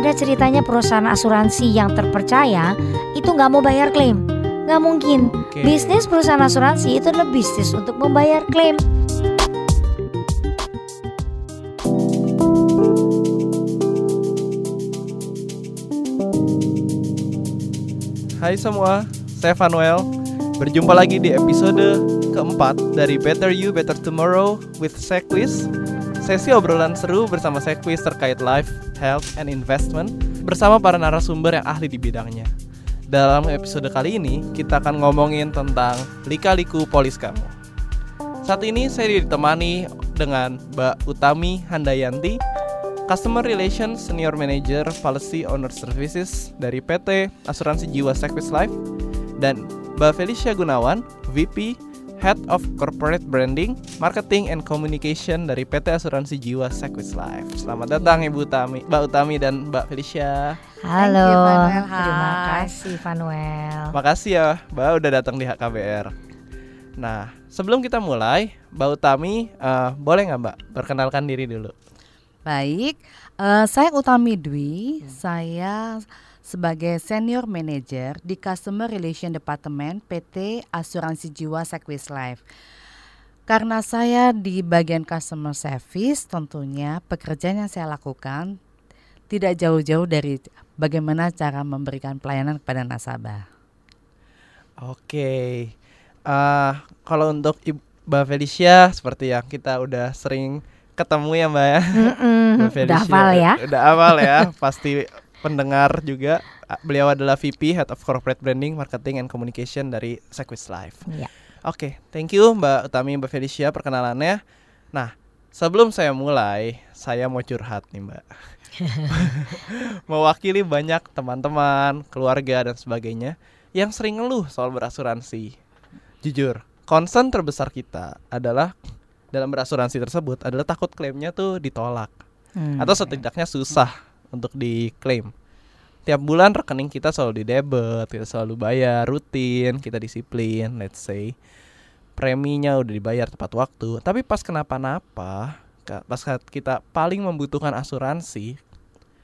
ada ceritanya perusahaan asuransi yang terpercaya itu nggak mau bayar klaim. Nggak mungkin. Oke. Bisnis perusahaan asuransi itu adalah bisnis untuk membayar klaim. Hai semua, saya Vanuel. Berjumpa lagi di episode keempat dari Better You Better Tomorrow with Sequis. Sesi obrolan seru bersama Sequis terkait life, health, and investment bersama para narasumber yang ahli di bidangnya. Dalam episode kali ini, kita akan ngomongin tentang lika-liku polis kamu. Saat ini saya ditemani dengan Mbak Utami Handayanti, Customer Relations Senior Manager Policy Owner Services dari PT Asuransi Jiwa Sequis Life dan Mbak Felicia Gunawan, VP Head of Corporate Branding, Marketing and Communication dari PT Asuransi Jiwa Sequis Life. Selamat datang Ibu Utami, Mbak Utami dan Mbak Felicia. Halo, you, terima kasih Vanuel. Makasih ya, Mbak udah datang di HKBR. Nah, sebelum kita mulai, Mbak Utami, eh, boleh nggak Mbak perkenalkan diri dulu? Baik, eh, saya Utami Dwi. Saya sebagai Senior Manager di Customer Relation Department PT Asuransi Jiwa Sequis Life. Karena saya di bagian customer service, tentunya pekerjaan yang saya lakukan tidak jauh-jauh dari bagaimana cara memberikan pelayanan kepada nasabah. Oke, eh kalau untuk Ibu- Mbak Felicia seperti yang kita udah sering ketemu ya Mbak ya. Mm-mm, Mbak udah hafal ya. Udah hafal ya, pasti pendengar juga. Beliau adalah VP Head of Corporate Branding, Marketing and Communication dari Sequis Life. Iya. Oke, thank you Mbak Utami Mbak Felicia perkenalannya. Nah, sebelum saya mulai, saya mau curhat nih Mbak. Mewakili banyak teman-teman, keluarga dan sebagainya yang sering ngeluh soal berasuransi. Jujur, concern terbesar kita adalah dalam berasuransi tersebut adalah takut klaimnya tuh ditolak Hmm. atau setidaknya susah untuk diklaim. Tiap bulan rekening kita selalu didebet, kita selalu bayar rutin, kita disiplin, let's say. Preminya udah dibayar tepat waktu, tapi pas kenapa-napa, pas kita paling membutuhkan asuransi,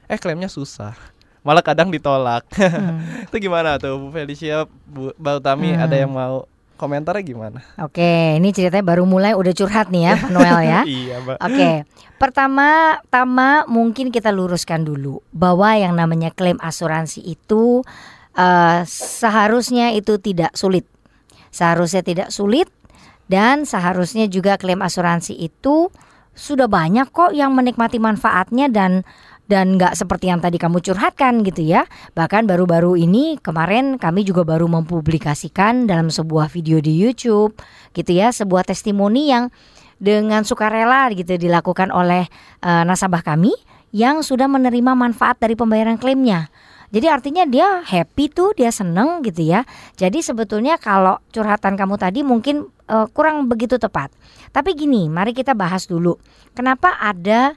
eh klaimnya susah. Malah kadang ditolak. Hmm. Itu gimana tuh Bu Felicia, Bu Mbak Utami Hmm. ada yang mau komentarnya gimana? Oke, ini ceritanya baru mulai udah curhat nih ya Vanuel ya. iya, Mbak. Oke, pertama, tama mungkin kita luruskan dulu bahwa yang namanya klaim asuransi itu eh, seharusnya itu tidak sulit, seharusnya tidak sulit dan seharusnya juga klaim asuransi itu sudah banyak kok yang menikmati manfaatnya dan dan nggak seperti yang tadi kamu curhatkan gitu ya. Bahkan baru-baru ini kemarin kami juga baru mempublikasikan dalam sebuah video di YouTube gitu ya, sebuah testimoni yang dengan sukarela gitu dilakukan oleh eh, nasabah kami yang sudah menerima manfaat dari pembayaran klaimnya. Jadi artinya dia happy tuh, dia seneng gitu ya. Jadi sebetulnya kalau curhatan kamu tadi mungkin eh, kurang begitu tepat. Tapi gini, mari kita bahas dulu. Kenapa ada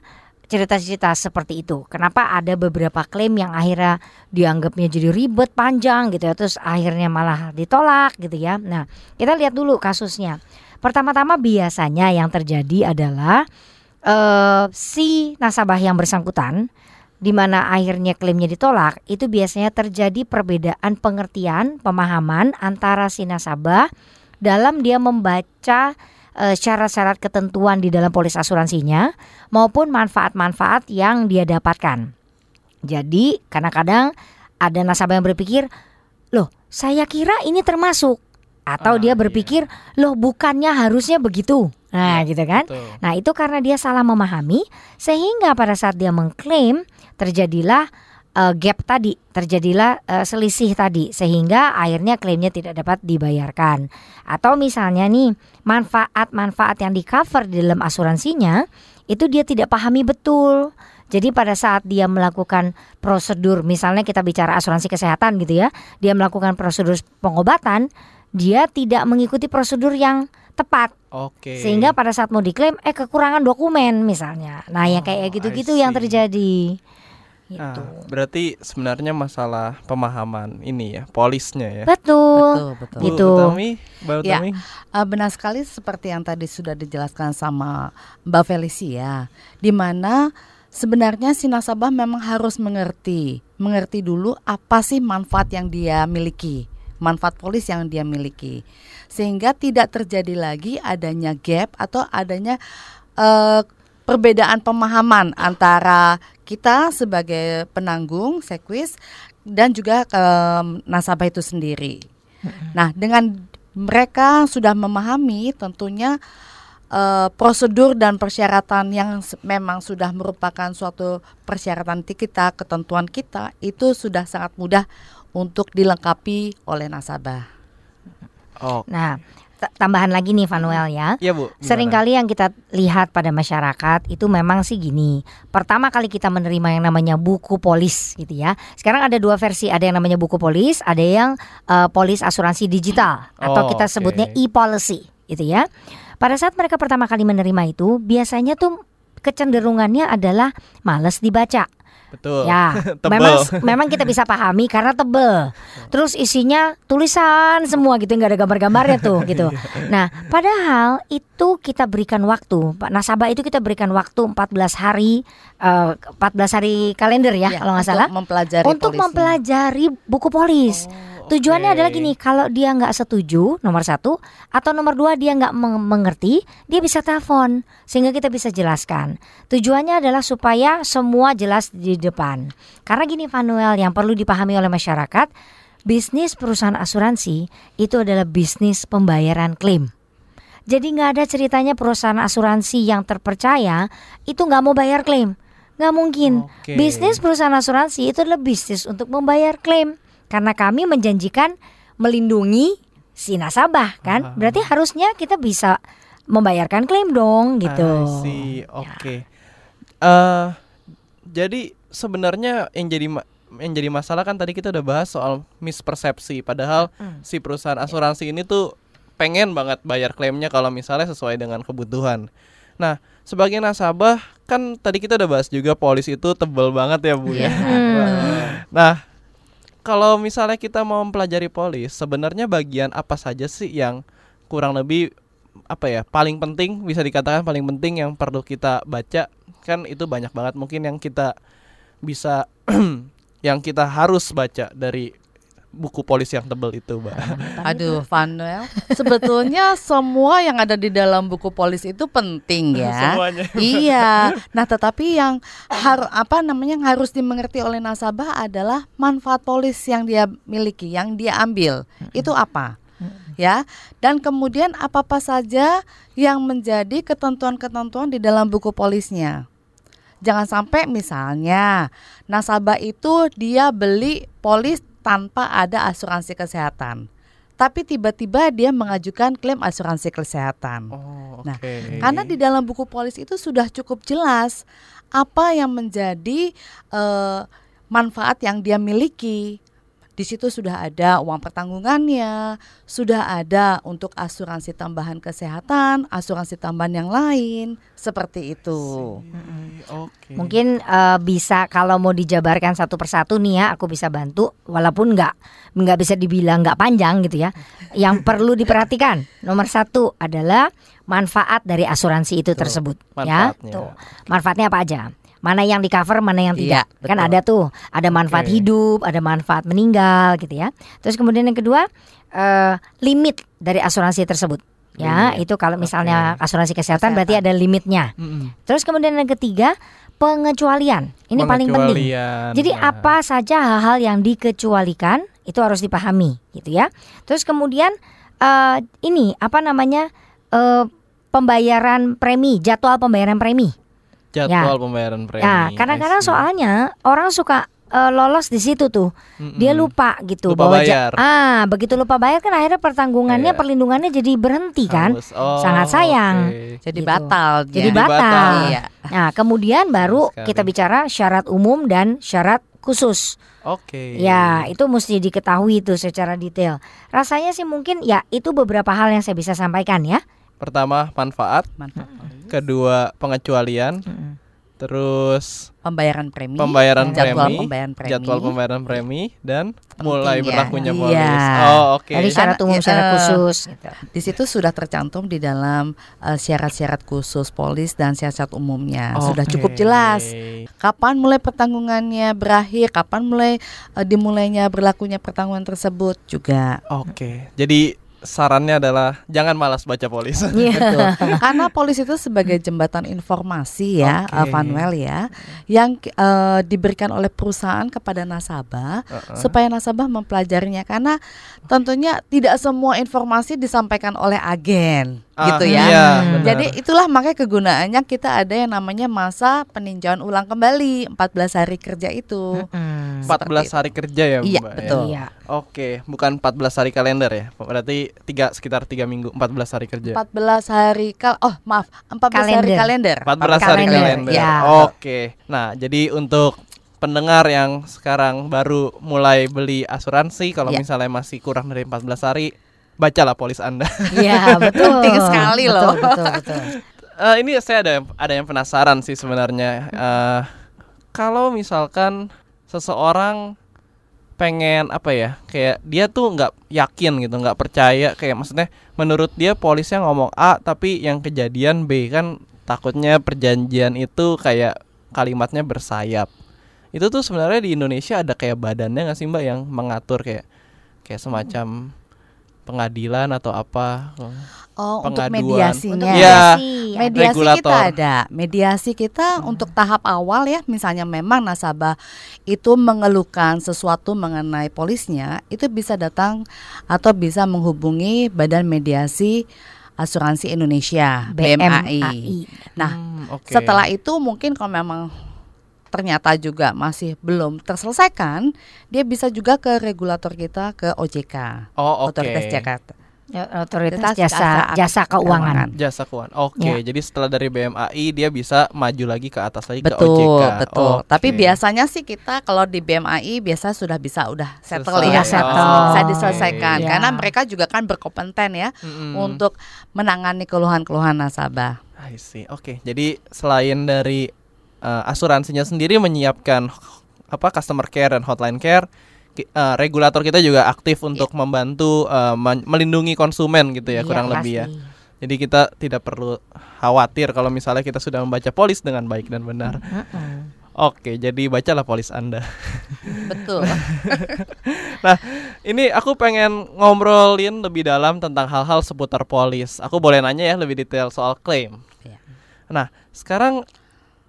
cerita-cerita seperti itu? Kenapa ada beberapa klaim yang akhirnya dianggapnya jadi ribet panjang gitu ya, terus akhirnya malah ditolak gitu ya. Nah, kita lihat dulu kasusnya. Pertama-tama biasanya yang terjadi adalah eh, si nasabah yang bersangkutan di mana akhirnya klaimnya ditolak, itu biasanya terjadi perbedaan pengertian, pemahaman antara si nasabah dalam dia membaca syarat-syarat ketentuan di dalam polis asuransinya maupun manfaat-manfaat yang dia dapatkan. Jadi, kadang-kadang ada nasabah yang berpikir, "Loh, saya kira ini termasuk." Atau Ah, dia iya. berpikir, "Loh, bukannya harusnya begitu." Nah, gitu kan? Betul. Nah, itu karena dia salah memahami sehingga pada saat dia mengklaim terjadilah eh, gap tadi, terjadilah eh, selisih tadi sehingga akhirnya klaimnya tidak dapat dibayarkan. Atau misalnya nih, manfaat-manfaat yang di cover di dalam asuransinya itu dia tidak pahami betul. Jadi pada saat dia melakukan prosedur, misalnya kita bicara asuransi kesehatan gitu ya, dia melakukan prosedur pengobatan, dia tidak mengikuti prosedur yang tepat Oke. sehingga pada saat mau diklaim eh kekurangan dokumen misalnya. Nah, yang kayak Oh, gitu-gitu I yang terjadi. Gitu. berarti sebenarnya masalah pemahaman ini ya, polisnya ya. Betul. Betul, betul. Bu Gitu. Utami, Mbak Ya. Utami. Eh, benar sekali seperti yang tadi sudah dijelaskan sama Mbak Felicia, di mana sebenarnya si nasabah memang harus mengerti, mengerti dulu apa sih manfaat yang dia miliki, manfaat polis yang dia miliki, sehingga tidak terjadi lagi adanya gap atau adanya uh, perbedaan pemahaman antara kita sebagai penanggung sekuis dan juga um, nasabah itu sendiri. Nah, dengan mereka sudah memahami tentunya uh, prosedur dan persyaratan yang memang sudah merupakan suatu persyaratan kita, ketentuan kita itu sudah sangat mudah untuk dilengkapi oleh nasabah. Oh. Nah, tambahan lagi nih Vanuel ya. Iya Bu. Seringkali yang kita lihat pada masyarakat itu memang sih gini. Pertama kali kita menerima yang namanya buku polis gitu ya. Sekarang ada dua versi, ada yang namanya buku polis, ada yang uh, polis asuransi digital atau oh, kita sebutnya e-policy gitu ya. Pada saat mereka pertama kali menerima itu, biasanya tuh kecenderungannya adalah males dibaca. Betul. Ya, memang memang kita bisa pahami karena tebel. Terus isinya tulisan semua gitu, nggak ada gambar-gambarnya tuh gitu. Nah, padahal itu kita berikan waktu, Pak nasabah itu kita berikan waktu 14 hari, uh, eh, 14 hari kalender ya, ya kalau nggak salah, mempelajari untuk polisnya. mempelajari buku polis. Oh. Tujuannya okay. adalah gini, kalau dia nggak setuju nomor satu atau nomor dua dia nggak mengerti, dia bisa telepon sehingga kita bisa jelaskan. Tujuannya adalah supaya semua jelas di depan. Karena gini Vanuel yang perlu dipahami oleh masyarakat, bisnis perusahaan asuransi itu adalah bisnis pembayaran klaim. Jadi nggak ada ceritanya perusahaan asuransi yang terpercaya itu nggak mau bayar klaim. Nggak mungkin. Okay. Bisnis perusahaan asuransi itu adalah bisnis untuk membayar klaim karena kami menjanjikan melindungi si nasabah kan. Berarti harusnya kita bisa membayarkan klaim dong gitu. Oke. Okay. Ya. Uh, jadi sebenarnya yang jadi yang jadi masalah kan tadi kita udah bahas soal mispersepsi padahal hmm. si perusahaan asuransi ini tuh pengen banget bayar klaimnya kalau misalnya sesuai dengan kebutuhan. Nah, sebagai nasabah kan tadi kita udah bahas juga polis itu tebel banget ya Bu ya. Hmm. Nah, kalau misalnya kita mau mempelajari polis, sebenarnya bagian apa saja sih yang kurang lebih apa ya paling penting bisa dikatakan paling penting yang perlu kita baca? Kan itu banyak banget mungkin yang kita bisa yang kita harus baca dari buku polis yang tebel itu, Mbak. Aduh, Vanuel, sebetulnya semua yang ada di dalam buku polis itu penting ya. Semuanya. Iya. Nah, tetapi yang harus apa namanya yang harus dimengerti oleh nasabah adalah manfaat polis yang dia miliki, yang dia ambil. Itu apa? Ya. Dan kemudian apa-apa saja yang menjadi ketentuan-ketentuan di dalam buku polisnya. Jangan sampai misalnya nasabah itu dia beli polis tanpa ada asuransi kesehatan. Tapi tiba-tiba dia mengajukan klaim asuransi kesehatan. Oh, okay. Nah, karena di dalam buku polis itu sudah cukup jelas apa yang menjadi uh, manfaat yang dia miliki di situ sudah ada uang pertanggungannya, sudah ada untuk asuransi tambahan kesehatan, asuransi tambahan yang lain, seperti itu. Okay. Mungkin uh, bisa kalau mau dijabarkan satu persatu nih ya, aku bisa bantu, walaupun nggak nggak bisa dibilang nggak panjang gitu ya. Yang perlu diperhatikan nomor satu adalah manfaat dari asuransi itu Tuh, tersebut, ya. Tuh manfaatnya apa aja? Mana yang di cover mana yang tidak iya, kan ada tuh ada manfaat okay. hidup ada manfaat meninggal gitu ya terus kemudian yang kedua uh, limit dari asuransi tersebut ya limit. itu kalau misalnya okay. asuransi kesehatan, kesehatan berarti ada limitnya mm -hmm. terus kemudian yang ketiga pengecualian ini paling penting jadi ya. apa saja hal-hal yang dikecualikan itu harus dipahami gitu ya terus kemudian uh, ini apa namanya uh, pembayaran premi jadwal pembayaran premi jadwal ya. pembayaran premi. Ya, kadang-kadang soalnya orang suka uh, lolos di situ tuh. Mm-mm. Dia lupa gitu lupa bahwa bayar. ah, begitu lupa bayar kan akhirnya pertanggungannya, yeah. perlindungannya jadi berhenti kan. Oh, Sangat sayang. Okay. Jadi gitu. batal. Jadi ya. batal. Iya. Nah, kemudian baru kita bicara syarat umum dan syarat khusus. Oke. Okay. Ya, itu mesti diketahui itu secara detail. Rasanya sih mungkin ya itu beberapa hal yang saya bisa sampaikan ya. Pertama manfaat, manfaat. Kedua pengecualian. Hmm. terus pembayaran premi, pembayaran jadwal premi, pembayaran premi, jadwal pembayaran premi dan Penting mulai ya. berlakunya Iya. polis. Oh, oke. Tadi syarat umum, ya, syarat eh, khusus gitu. Di situ sudah tercantum di dalam eh, syarat-syarat khusus polis dan syarat umumnya sudah cukup jelas. Kapan mulai pertanggungannya berakhir, kapan mulai eh, dimulainya berlakunya pertanggungan tersebut juga. Oke. Jadi sarannya adalah jangan malas baca polis. Iya. Karena polis itu sebagai jembatan informasi ya, Oke. eh, Vanuel ya, yang eh, diberikan oleh perusahaan kepada nasabah Heeh. supaya nasabah mempelajarinya karena tentunya tidak semua informasi disampaikan oleh agen gitu ya. Iya, Hmm. benar. Jadi itulah makanya kegunaannya kita ada yang namanya masa peninjauan ulang kembali 14 hari kerja itu. Mm. 14 hari kerja ya, Iya, Mbak. ya? betul. Iya. Oke, bukan 14 hari kalender ya. Berarti tiga sekitar 3 minggu, 14 hari kerja. 14 hari kal oh maaf 14 hari Kalender. kalender. 14 hari Kalender, kalender. ya. Oke. Nah, jadi untuk pendengar yang sekarang baru mulai beli asuransi kalau Ya. misalnya masih kurang dari 14 hari, bacalah polis Anda. Iya, betul. Penting sekali Betul, loh. Betul, betul. Eh, ini saya ada ada yang penasaran sih sebenarnya. Eh, kalau misalkan seseorang pengen apa ya, kayak dia tuh nggak yakin gitu, nggak percaya, kayak maksudnya menurut dia polisnya ngomong A tapi yang kejadian B kan takutnya perjanjian itu kayak kalimatnya bersayap. Itu tuh sebenarnya di Indonesia ada kayak badannya nggak sih mbak yang mengatur kayak kayak semacam pengadilan atau apa? Oh, untuk mediasinya. Untuk Iya. mediasi. Mediasi Regulator. kita ada. Mediasi kita untuk tahap awal ya, misalnya memang nasabah itu mengeluhkan sesuatu mengenai polisnya, itu bisa datang atau bisa menghubungi Badan Mediasi Asuransi Indonesia (BMAI). Nah, Hmm, oke. setelah itu mungkin kalau memang ternyata juga masih belum terselesaikan, dia bisa juga ke regulator kita ke OJK, Oh, oke. Otoritas Jakarta. Ya, Otoritas jasa Jasa jasa keuangan. Jasa keuangan. Oke, Ya. jadi setelah dari BMAI dia bisa maju lagi ke atas lagi ke Betul, OJK. betul. Oke. Tapi biasanya sih kita kalau di BMAI biasa sudah bisa udah settle Selesai. ya, settle. bisa Oh, diselesaikan iya. karena mereka juga kan berkompeten ya Mm-mm. untuk menangani keluhan-keluhan nasabah. I see. Oke, jadi selain dari uh, asuransinya sendiri menyiapkan apa customer care dan hotline care, uh, regulator kita juga aktif untuk membantu uh, melindungi konsumen gitu ya Iya, kurang lebih ya. pasti. Jadi kita tidak perlu khawatir kalau misalnya kita sudah membaca polis dengan baik dan benar. Mm-mm. Oke, jadi bacalah polis Anda. Betul. Nah, ini aku pengen ngobrolin lebih dalam tentang hal-hal seputar polis. Aku boleh nanya ya lebih detail soal klaim. Iya. Nah, sekarang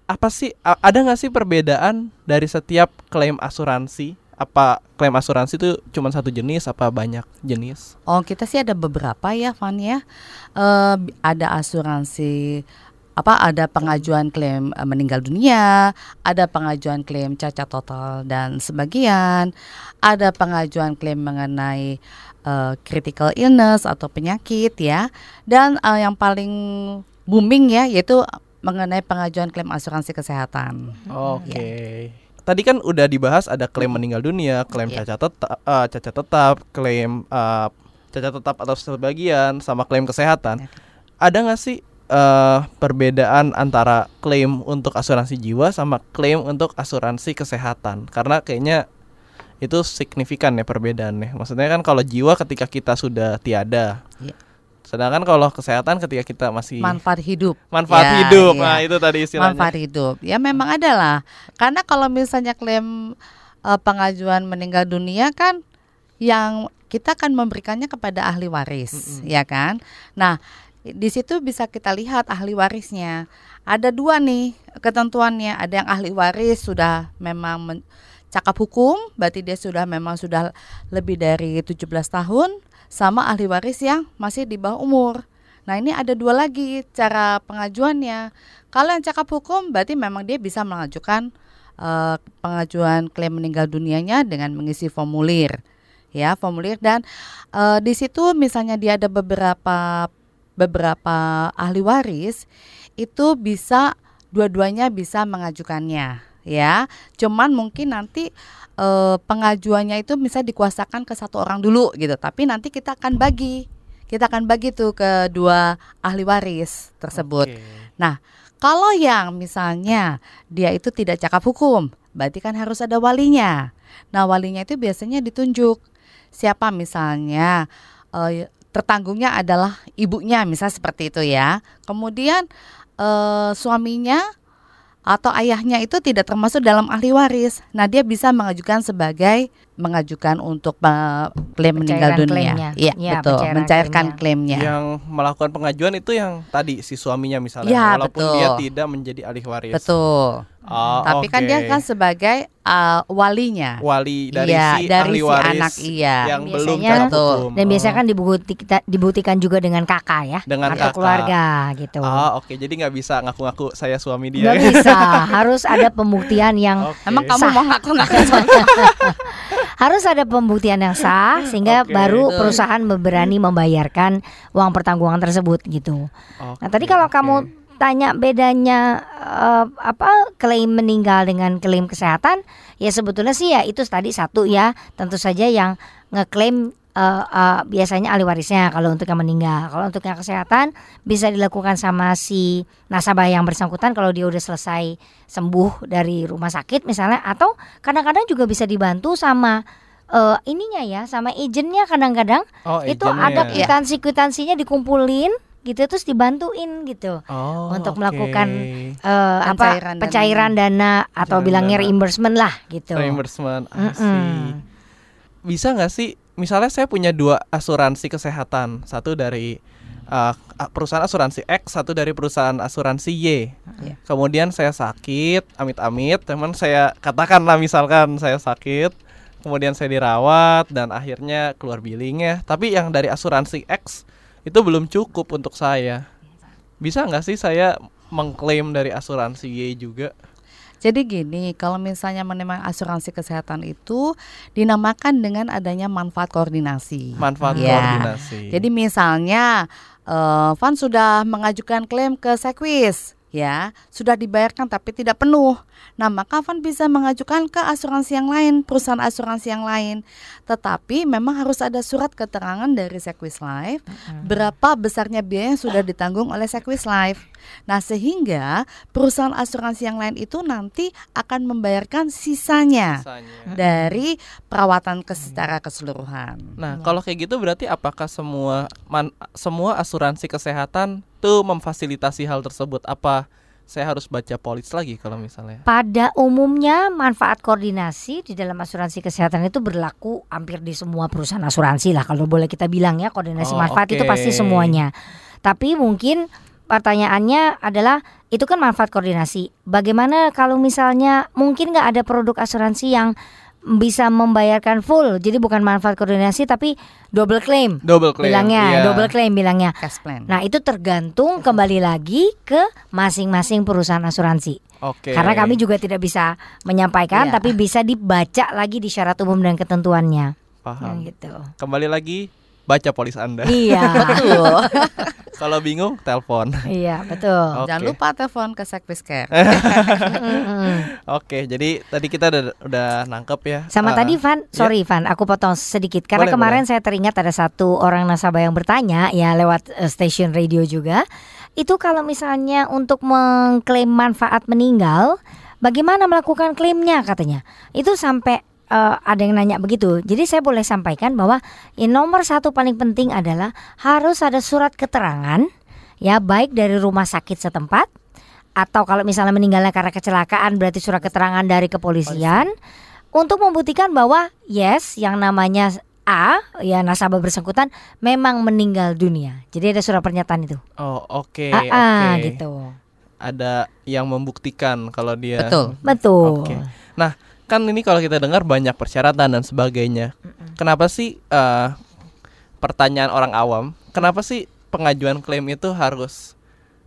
apa sih ada nggak sih perbedaan dari setiap klaim asuransi? Apa klaim asuransi itu cuma satu jenis? Apa banyak jenis? Oh, kita sih ada beberapa ya, Van ya. Bi- ada asuransi apa ada pengajuan klaim eh, meninggal dunia, ada pengajuan klaim cacat total dan sebagian, ada pengajuan klaim mengenai eh, critical illness atau penyakit ya. Dan eh, yang paling booming ya yaitu mengenai pengajuan klaim asuransi kesehatan. Oke. Tadi kan udah dibahas ada klaim meninggal dunia, klaim Iya. cacat tetap, eh, cacat tetap, klaim eh, cacat tetap atau sebagian, sama klaim kesehatan. Ada nggak sih eh, perbedaan antara klaim untuk asuransi jiwa sama klaim untuk asuransi kesehatan? Karena kayaknya itu signifikan ya perbedaannya. Maksudnya kan kalau jiwa ketika kita sudah tiada, Iya. Sedangkan kalau kesehatan ketika kita masih Manfaat hidup. manfaat Ya, hidup. iya. Nah itu tadi istilahnya. manfaat hidup ya memang ada lah karena kalau misalnya klaim eh, pengajuan meninggal dunia kan yang kita akan memberikannya kepada ahli waris Mm-mm. ya kan nah di situ bisa kita lihat ahli warisnya ada dua nih ketentuannya ada yang ahli waris sudah memang cakap hukum berarti dia sudah memang sudah lebih dari 17 tahun sama ahli waris yang masih di bawah umur. Nah ini ada dua lagi cara pengajuannya. Kalau yang cakap hukum berarti memang dia bisa mengajukan eh, pengajuan klaim meninggal dunianya dengan mengisi formulir, ya formulir dan eh, di situ misalnya dia ada beberapa beberapa ahli waris itu bisa dua-duanya bisa mengajukannya, ya. Cuman mungkin nanti eh, pengajuannya itu bisa dikuasakan ke satu orang dulu gitu, tapi nanti kita akan bagi kita akan bagi tuh ke dua ahli waris tersebut. Oke. Nah, Kalau yang misalnya dia itu tidak cakap hukum, berarti kan harus ada walinya. Nah, walinya itu biasanya ditunjuk. Siapa misalnya eh, tertanggungnya adalah ibunya, misal seperti itu ya. Kemudian eh, suaminya atau ayahnya itu tidak termasuk dalam ahli waris. Nah, dia bisa mengajukan sebagai mengajukan untuk uh, klaim meninggal dunia. klaimnya. Iya, Ya, betul, mencairkan klaimnya. Yang melakukan pengajuan itu yang tadi si suaminya misalnya, Ya, walaupun betul. dia tidak menjadi ahli waris. Betul. Oh, Tapi kan dia kan sebagai uh, walinya. wali dari Iya, si dari ahli si waris anak, iya. yang belum Biasanya- cakap Betul. hukum. Dan biasanya Oh. kan dibuktikan, dibuktikan juga dengan kakak ya, Dengan atau kakak. keluarga gitu. Ah, oke. Jadi nggak bisa ngaku-ngaku saya suami dia. Nggak bisa, harus ada pembuktian yang Oke. Emang kamu Sah. mau ngaku-ngaku harus ada pembuktian yang sah sehingga Oke. baru perusahaan berani membayarkan uang pertanggungan tersebut gitu. Nah, tadi kalau oke. kamu tanya bedanya eh, apa klaim meninggal dengan klaim kesehatan, ya sebetulnya sih ya itu tadi satu ya, tentu saja yang ngeklaim eh, eh, biasanya ahli warisnya kalau untuk yang meninggal. Kalau untuk yang kesehatan bisa dilakukan sama si nasabah yang bersangkutan kalau dia udah selesai sembuh dari rumah sakit misalnya atau kadang-kadang juga bisa dibantu sama eh, ininya ya, sama agentnya kadang-kadang Oh, itu agentnya. ada Iya. kwitansi-kwitansinya dikumpulin gitu terus dibantuin gitu Oh, untuk oke. melakukan eh, apa Pencairan dana. pencairan dana atau bilangnya dana. reimbursement lah gitu. reimbursement. I see. Mm-mm. Bisa nggak sih? Misalnya saya punya dua asuransi kesehatan, satu dari uh, perusahaan asuransi X, satu dari perusahaan asuransi Y. Iya. Kemudian saya sakit, amit-amit, teman saya katakanlah misalkan saya sakit, kemudian saya dirawat dan akhirnya keluar billingnya. Tapi yang dari asuransi X itu belum cukup untuk saya. Bisa nggak sih saya mengklaim dari asuransi Y juga? Jadi gini, kalau misalnya menerima asuransi kesehatan itu dinamakan dengan adanya manfaat koordinasi. Manfaat Iya. koordinasi. Jadi misalnya eh, Van sudah mengajukan klaim ke Sekwis, ya sudah dibayarkan tapi tidak penuh. Nah maka Van bisa mengajukan ke asuransi yang lain, perusahaan asuransi yang lain. Tetapi memang harus ada surat keterangan dari Sekwis Life berapa besarnya biaya yang sudah ditanggung oleh Sekwis Life. Nah sehingga perusahaan asuransi yang lain itu nanti akan membayarkan sisanya Sisanya. dari perawatan kes- secara keseluruhan. Nah, kalau kayak gitu berarti apakah semua man- semua asuransi kesehatan tuh memfasilitasi hal tersebut? Apa saya harus baca polis lagi kalau misalnya? Pada umumnya manfaat koordinasi di dalam asuransi kesehatan itu berlaku hampir di semua perusahaan asuransi lah kalau boleh kita bilang ya koordinasi Oh, manfaat itu oke. pasti semuanya. Tapi mungkin pertanyaannya adalah itu kan manfaat koordinasi. Bagaimana kalau misalnya mungkin nggak ada produk asuransi yang bisa membayarkan full, jadi bukan manfaat koordinasi tapi double claim. Double claim. Bilangnya iya. double claim bilangnya. Cash plan. Nah itu tergantung kembali lagi ke masing-masing perusahaan asuransi. Oke. Karena kami juga tidak bisa menyampaikan, Iya. tapi bisa dibaca lagi di syarat umum dan ketentuannya. Nah, paham. gitu. Kembali lagi baca polis Anda. Iya, Betul. kalau bingung telepon. iya betul. Oke. Jangan lupa telepon ke Sekvis Care. Oke, jadi tadi kita udah, udah nangkep ya. Sama eh, tadi Van, sorry Van, aku potong sedikit karena Boleh, kemarin saya teringat ada satu orang nasabah yang bertanya ya lewat eh, stasiun radio juga. Itu kalau misalnya untuk mengklaim manfaat meninggal, bagaimana melakukan klaimnya katanya? Itu sampai eh, ada yang nanya begitu. Jadi saya boleh sampaikan bahwa yang nomor satu paling penting adalah harus ada surat keterangan ya baik dari rumah sakit setempat atau kalau misalnya meninggalnya karena kecelakaan berarti surat keterangan dari kepolisian untuk membuktikan bahwa yes yang namanya A ya nasabah bersangkutan memang meninggal dunia. Jadi ada surat pernyataan itu. Oh, oke, Ah, ah, oke. gitu. Ada yang membuktikan kalau dia Betul. Betul. Oke. Nah, kan ini kalau kita dengar banyak persyaratan dan sebagainya. Kenapa sih eh, pertanyaan orang awam, kenapa sih pengajuan klaim itu harus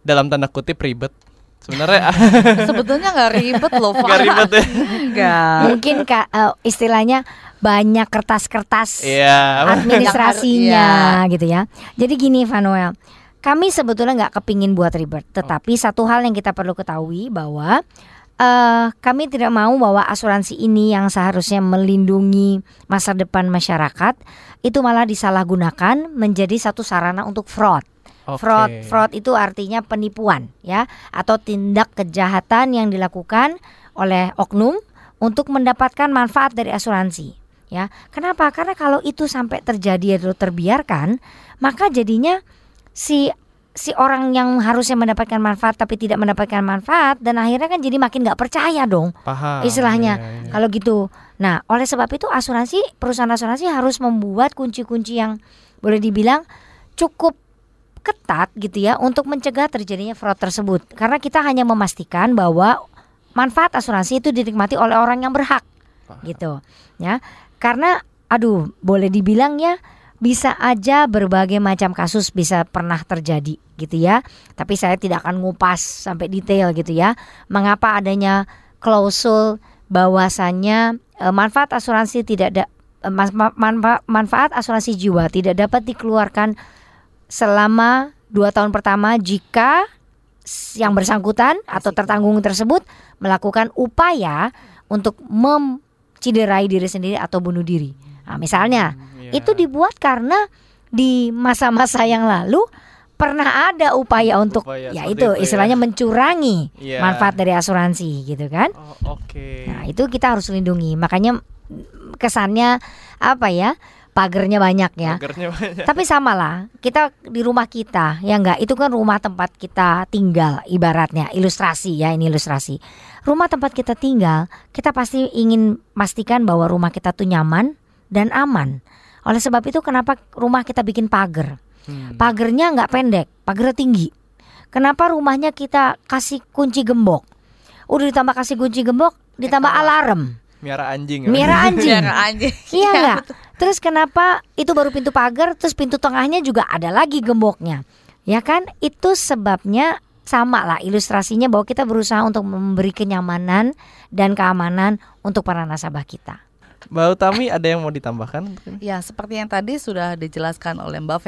dalam tanda kutip ribet? Sebenarnya Sebetulnya nggak ribet loh, Pak. nggak ribet ya. Nggak. Mungkin Kak, eh, istilahnya banyak kertas-kertas Iya. administrasinya gitu ya. Jadi gini Vanuel, kami sebetulnya nggak kepingin buat ribet, tetapi satu hal yang kita perlu ketahui bahwa eh kami tidak mau bahwa asuransi ini yang seharusnya melindungi masa depan masyarakat itu malah disalahgunakan menjadi satu sarana untuk fraud. Oke. Fraud, fraud itu artinya penipuan ya atau tindak kejahatan yang dilakukan oleh oknum untuk mendapatkan manfaat dari asuransi. Ya, kenapa? Karena kalau itu sampai terjadi atau terbiarkan, maka jadinya si si orang yang harusnya mendapatkan manfaat tapi tidak mendapatkan manfaat dan akhirnya kan jadi makin nggak percaya dong Paham. istilahnya Iya, iya. kalau gitu. Nah, oleh sebab itu asuransi perusahaan asuransi harus membuat kunci-kunci yang boleh dibilang cukup ketat gitu ya untuk mencegah terjadinya fraud tersebut. Karena kita hanya memastikan bahwa manfaat asuransi itu dinikmati oleh orang yang berhak gitu ya. Karena aduh, boleh dibilang ya bisa aja berbagai macam kasus bisa pernah terjadi gitu ya. Tapi saya tidak akan ngupas sampai detail gitu ya. Mengapa adanya klausul bahwasannya eh, manfaat asuransi tidak ada eh, manfaat asuransi jiwa tidak dapat dikeluarkan selama dua tahun pertama jika yang bersangkutan atau tertanggung tersebut melakukan upaya untuk menciderai diri sendiri atau bunuh diri. Nah, misalnya Iya. itu dibuat karena di masa-masa yang lalu pernah ada upaya untuk Upaya ya itu itu ya. istilahnya mencurangi Iya. manfaat dari asuransi gitu kan. Oh, Oke. Nah, itu kita harus lindungi. Makanya kesannya apa ya? Pagernya banyak ya. Pagernya banyak. Tapi sama lah, kita di rumah kita, ya enggak, itu kan rumah tempat kita tinggal, ibaratnya ilustrasi ya, ini ilustrasi. Rumah tempat kita tinggal, kita pasti ingin pastikan bahwa rumah kita tuh nyaman dan aman. Oleh sebab itu kenapa rumah kita bikin pagar? Hmm. Pagernya nggak pendek, pagernya tinggi. Kenapa rumahnya kita kasih kunci gembok? Udah ditambah kasih kunci gembok, ditambah alarm, Miara anjing. ya? miara anjing. Biar anjing. Iya enggak? Terus kenapa itu baru pintu pagar, terus pintu tengahnya juga ada lagi gemboknya? Ya kan? Itu sebabnya sama lah ilustrasinya bahwa kita berusaha untuk memberi kenyamanan dan keamanan untuk para nasabah kita. Mbak Utami ada yang mau ditambahkan? Ya, seperti yang tadi sudah dijelaskan oleh Mbak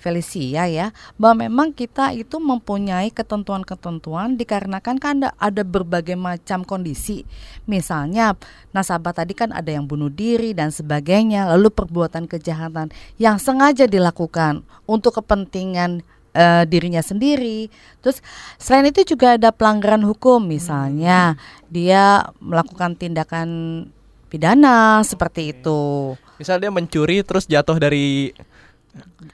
Felicia ya, bahwa memang kita itu mempunyai ketentuan-ketentuan dikarenakan kan ada, ada berbagai macam kondisi. Misalnya nasabah tadi kan ada yang bunuh diri dan sebagainya, lalu perbuatan kejahatan yang sengaja dilakukan untuk kepentingan eh, dirinya sendiri. Terus selain itu juga ada pelanggaran hukum, misalnya dia melakukan tindakan pidana seperti itu. Misal dia mencuri terus jatuh dari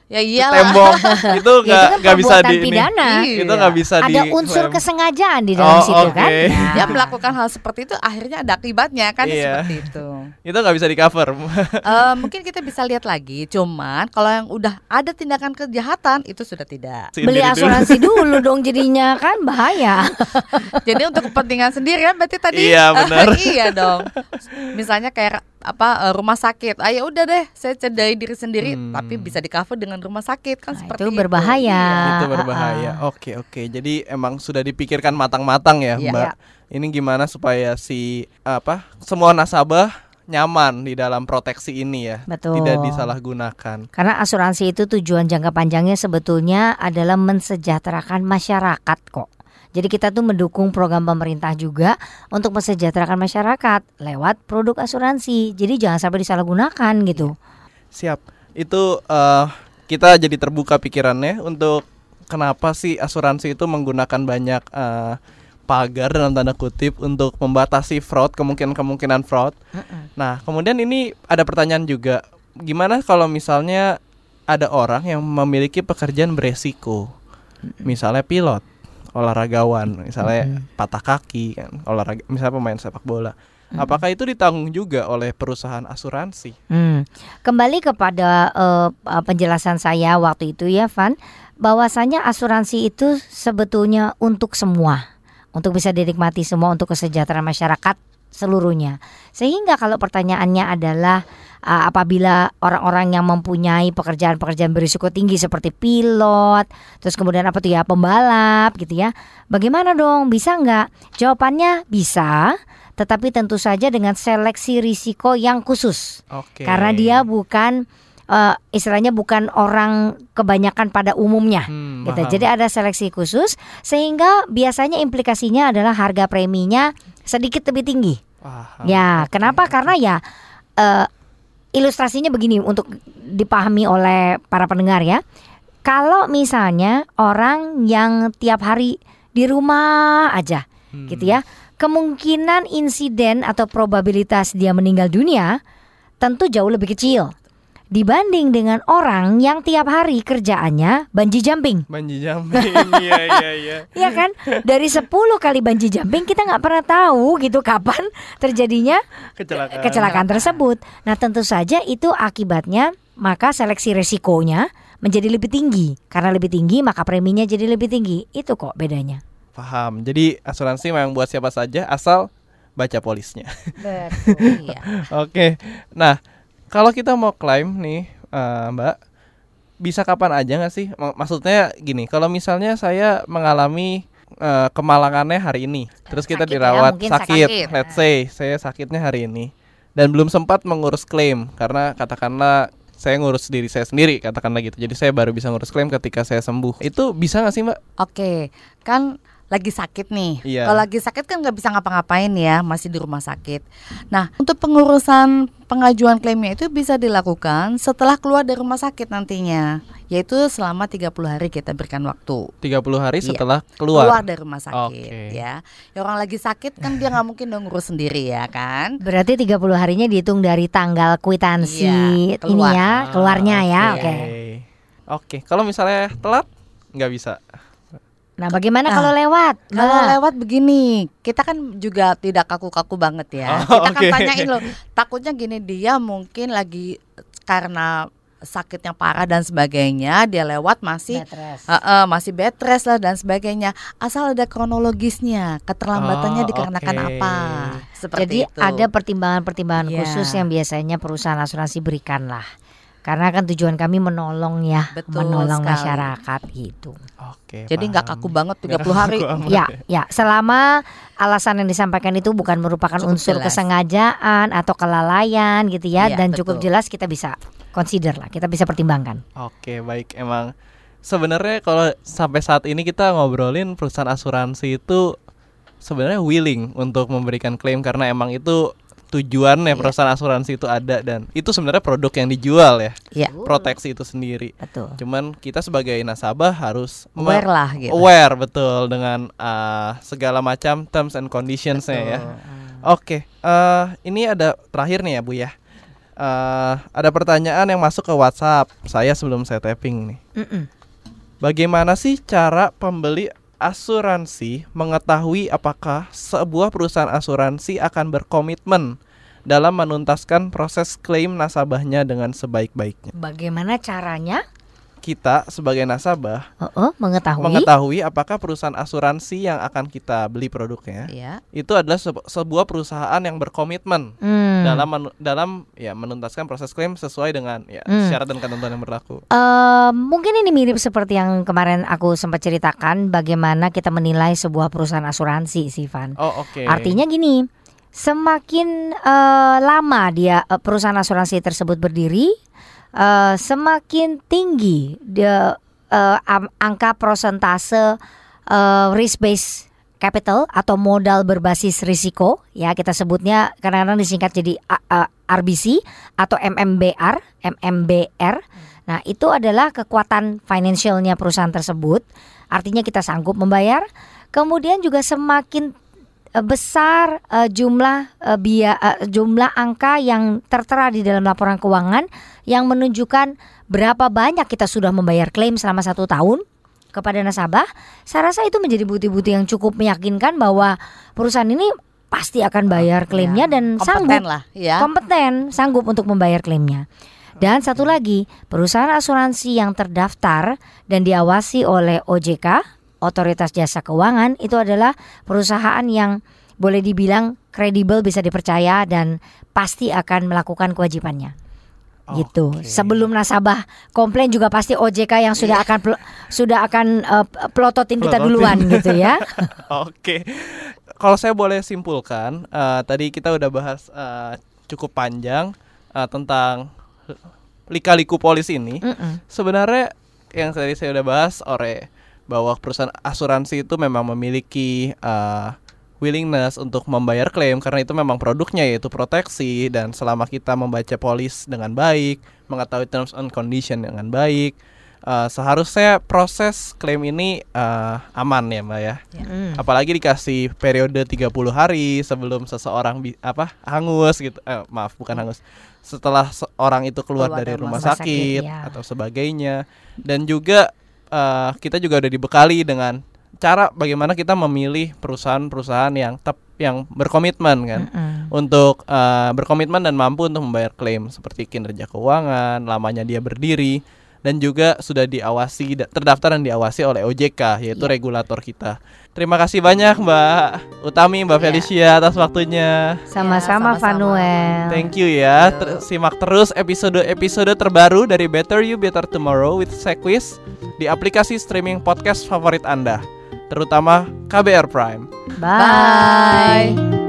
Ya iyalah. tembok itu Ya, nggak itu kan bisa di ini. pidana. itu Iya. nggak bisa di Ada unsur klaim. kesengajaan di dalam Oh, situ kan? oke. Ya. Dia melakukan hal seperti itu akhirnya ada akibatnya kan Iya. seperti itu. itu nggak bisa di cover Eh, mungkin kita bisa lihat lagi, cuman kalau yang udah ada tindakan kejahatan itu sudah tidak. Beli asuransi dulu dong jadinya kan bahaya. Jadi untuk kepentingan sendiri kan berarti tadi Iya, benar. iya dong. Misalnya kayak apa eh, rumah sakit. Ah ya udah deh, saya cedai diri sendiri Hmm. tapi bisa di cover dengan rumah sakit kan Nah, seperti itu berbahaya. Iya. itu berbahaya oke oke jadi emang sudah dipikirkan matang-matang ya Iya. mbak ini gimana supaya si apa semua nasabah nyaman di dalam proteksi ini ya Betul. tidak disalahgunakan Karena asuransi itu tujuan jangka panjangnya sebetulnya adalah mensejahterakan masyarakat kok. Jadi kita tuh mendukung program pemerintah juga untuk mensejahterakan masyarakat lewat produk asuransi. Jadi jangan sampai disalahgunakan gitu. siap itu eh, kita jadi terbuka pikirannya untuk kenapa sih asuransi itu menggunakan banyak eh, pagar dalam tanda kutip untuk membatasi fraud kemungkinan-kemungkinan fraud Nah, kemudian ini ada pertanyaan juga. Gimana kalau misalnya ada orang yang memiliki pekerjaan beresiko? Misalnya pilot, olahragawan, misalnya patah kaki kan, olahraga misalnya pemain sepak bola. Apakah itu ditanggung juga oleh perusahaan asuransi? Hmm. Kembali kepada eh, penjelasan saya waktu itu ya Van, bahwasanya asuransi itu sebetulnya untuk semua, untuk bisa dinikmati semua untuk kesejahteraan masyarakat seluruhnya. Sehingga kalau pertanyaannya adalah eh, apabila orang-orang yang mempunyai pekerjaan-pekerjaan berisiko tinggi seperti pilot, terus kemudian apa tuh ya pembalap gitu ya, bagaimana dong? Bisa nggak? Jawabannya bisa. Tetapi tentu saja dengan seleksi risiko yang khusus. Oke. Karena dia bukan eh, istilahnya bukan orang kebanyakan pada umumnya. Hmm, gitu. Jadi ada seleksi khusus sehingga biasanya implikasinya adalah harga preminya sedikit lebih tinggi. Paham. Ya, kenapa? Karena ya eh, ilustrasinya begini untuk dipahami oleh para pendengar ya. kalau misalnya orang yang tiap hari di rumah aja, Hmm. gitu ya, kemungkinan insiden atau probabilitas dia meninggal dunia tentu jauh lebih kecil dibanding dengan orang yang tiap hari kerjaannya banji jumping. Banji jumping. Iya iya iya. Iya kan? Dari 10 kali banji jumping kita nggak pernah tahu gitu kapan terjadinya Kecelakaan. kecelakaan tersebut. Nah, tentu saja itu akibatnya maka seleksi resikonya menjadi lebih tinggi. Karena lebih tinggi maka preminya jadi lebih tinggi. Itu kok bedanya. Paham. Jadi asuransi memang buat siapa saja asal baca polisnya. Betul. Iya. Oke. Nah, kalau kita mau klaim nih, eh, Mbak, bisa kapan aja nggak sih? Mak- Maksudnya gini, kalau misalnya saya mengalami eh, kemalangannya hari ini, terus kita Sakit ya, dirawat mungkin sakit, sakit. let's say saya sakitnya hari ini dan belum sempat mengurus klaim karena katakanlah saya ngurus diri saya sendiri katakanlah gitu. Jadi saya baru bisa ngurus klaim ketika saya sembuh. Itu bisa nggak sih, Mbak? Oke, kan lagi sakit nih. Iya. Kalau lagi sakit kan nggak bisa ngapa-ngapain ya, masih di rumah sakit. Nah, untuk pengurusan pengajuan klaimnya itu bisa dilakukan setelah keluar dari rumah sakit nantinya, yaitu selama 30 hari kita berikan waktu. 30 hari Iya. setelah Keluar, keluar. dari rumah sakit Oke. ya. Ya orang lagi sakit kan dia nggak mungkin dong ngurus sendiri ya kan? Berarti 30 harinya dihitung dari tanggal kwitansi Iya, ini ya, keluarnya ya. Oke. Oke. Oke, kalau misalnya telat nggak bisa. Nah, bagaimana Nah, kalau lewat? Kalau Mbak? lewat begini, kita kan juga tidak kaku-kaku banget ya. Oh, kita kan oke. tanyain loh, takutnya gini dia mungkin lagi karena sakitnya parah dan sebagainya, dia lewat masih Bed eh, eh, masih bed rest lah dan sebagainya. Asal ada kronologisnya, keterlambatannya Oh, dikarenakan oke. apa? Seperti Jadi itu. ada pertimbangan-pertimbangan Iya. khusus yang biasanya perusahaan asuransi berikan lah. Karena kan tujuan kami menolong ya, Betul menolong sekali. masyarakat gitu. Oke. Jadi nggak kaku banget Nggak 30 hari. Ya, ya, selama alasan yang disampaikan itu bukan merupakan Cukup unsur jelas. kesengajaan atau kelalaian gitu ya Iya, dan cukup betul. jelas kita bisa consider lah, kita bisa pertimbangkan. Oke, baik. Emang sebenarnya kalau sampai saat ini kita ngobrolin perusahaan asuransi itu sebenarnya willing untuk memberikan klaim karena emang itu tujuannya Iya. perusahaan asuransi itu ada dan itu sebenarnya produk yang dijual ya, Iya, proteksi itu sendiri. Betul. Cuman kita sebagai nasabah harus aware lah gitu. aware betul dengan uh, segala macam terms and conditionsnya ya. Oke, eh ini ada terakhir nih ya Bu ya. Eh ada pertanyaan yang masuk ke WhatsApp saya sebelum saya tapping nih. Mm-mm. Bagaimana sih cara pembeli asuransi mengetahui apakah sebuah perusahaan asuransi akan berkomitmen dalam menuntaskan proses klaim nasabahnya dengan sebaik-baiknya? Bagaimana caranya? Kita sebagai nasabah Oh, oh, mengetahui. mengetahui apakah perusahaan asuransi yang akan kita beli produknya Iya. itu adalah sebu- sebuah perusahaan yang berkomitmen Hmm. dalam dalam ya menuntaskan proses klaim sesuai dengan ya Hmm. syarat dan ketentuan yang berlaku. Eh, mungkin ini mirip seperti yang kemarin aku sempat ceritakan bagaimana kita menilai sebuah perusahaan asuransi, Sivan. Oh oke. Artinya gini, semakin eh, lama dia eh, perusahaan asuransi tersebut berdiri, eh, semakin tinggi dia am- angka persentase eh, risk based capital atau modal berbasis risiko ya kita sebutnya kadang-kadang disingkat jadi A- RBC atau MMBR, MMBR. Nah, itu adalah kekuatan financialnya perusahaan tersebut. Artinya kita sanggup membayar. Kemudian juga semakin besar eh, jumlah eh, bia eh, jumlah angka yang tertera di dalam laporan keuangan yang menunjukkan berapa banyak kita sudah membayar klaim selama satu tahun kepada nasabah. Saya rasa itu menjadi bukti-bukti yang cukup meyakinkan bahwa perusahaan ini pasti akan bayar klaimnya dan Kompeten sanggup lah ya. kompeten, sanggup untuk membayar klaimnya. Dan satu lagi, perusahaan asuransi yang terdaftar dan diawasi oleh OJK, Otoritas Jasa Keuangan, itu adalah perusahaan yang boleh dibilang kredibel, bisa dipercaya dan pasti akan melakukan kewajibannya. Gitu. Sebelum nasabah komplain juga pasti OJK yang sudah akan pl- sudah akan eh, pelototin kita Pelototin. duluan gitu ya. Oke. Kalau saya boleh simpulkan, eh, tadi kita udah bahas eh, cukup panjang eh, tentang lika-liku polis ini. Mm-mm. Sebenarnya yang tadi saya udah bahas ore bahwa perusahaan asuransi itu memang memiliki uh, willingness untuk membayar klaim karena itu memang produknya yaitu proteksi dan selama kita membaca polis dengan baik, mengetahui terms and condition dengan baik, uh, seharusnya proses klaim ini uh, aman ya Mbak ya. Mm. Apalagi dikasih periode 30 hari sebelum seseorang bi- apa hangus gitu. Eh, maaf, bukan hangus. Setelah seorang itu keluar, Keluar dari dari rumah rumah sakit, sakit, ya. atau sebagainya. Dan juga uh, kita juga udah dibekali dengan cara bagaimana kita memilih perusahaan-perusahaan yang tep yang berkomitmen kan Mm-mm. untuk uh, berkomitmen dan mampu untuk membayar klaim seperti kinerja keuangan, lamanya dia berdiri dan juga sudah diawasi da- terdaftar dan diawasi oleh OJK yaitu regulator kita. Terima kasih banyak Mbak Utami, Mbak Iya. Felicia atas waktunya. Sama-sama sama-sama. Vanuel. Thank you ya. Ter- simak terus episode-episode terbaru dari Better You Better Tomorrow with Sequis di aplikasi streaming podcast favorit Anda, terutama KBR Prime. Bye. Bye.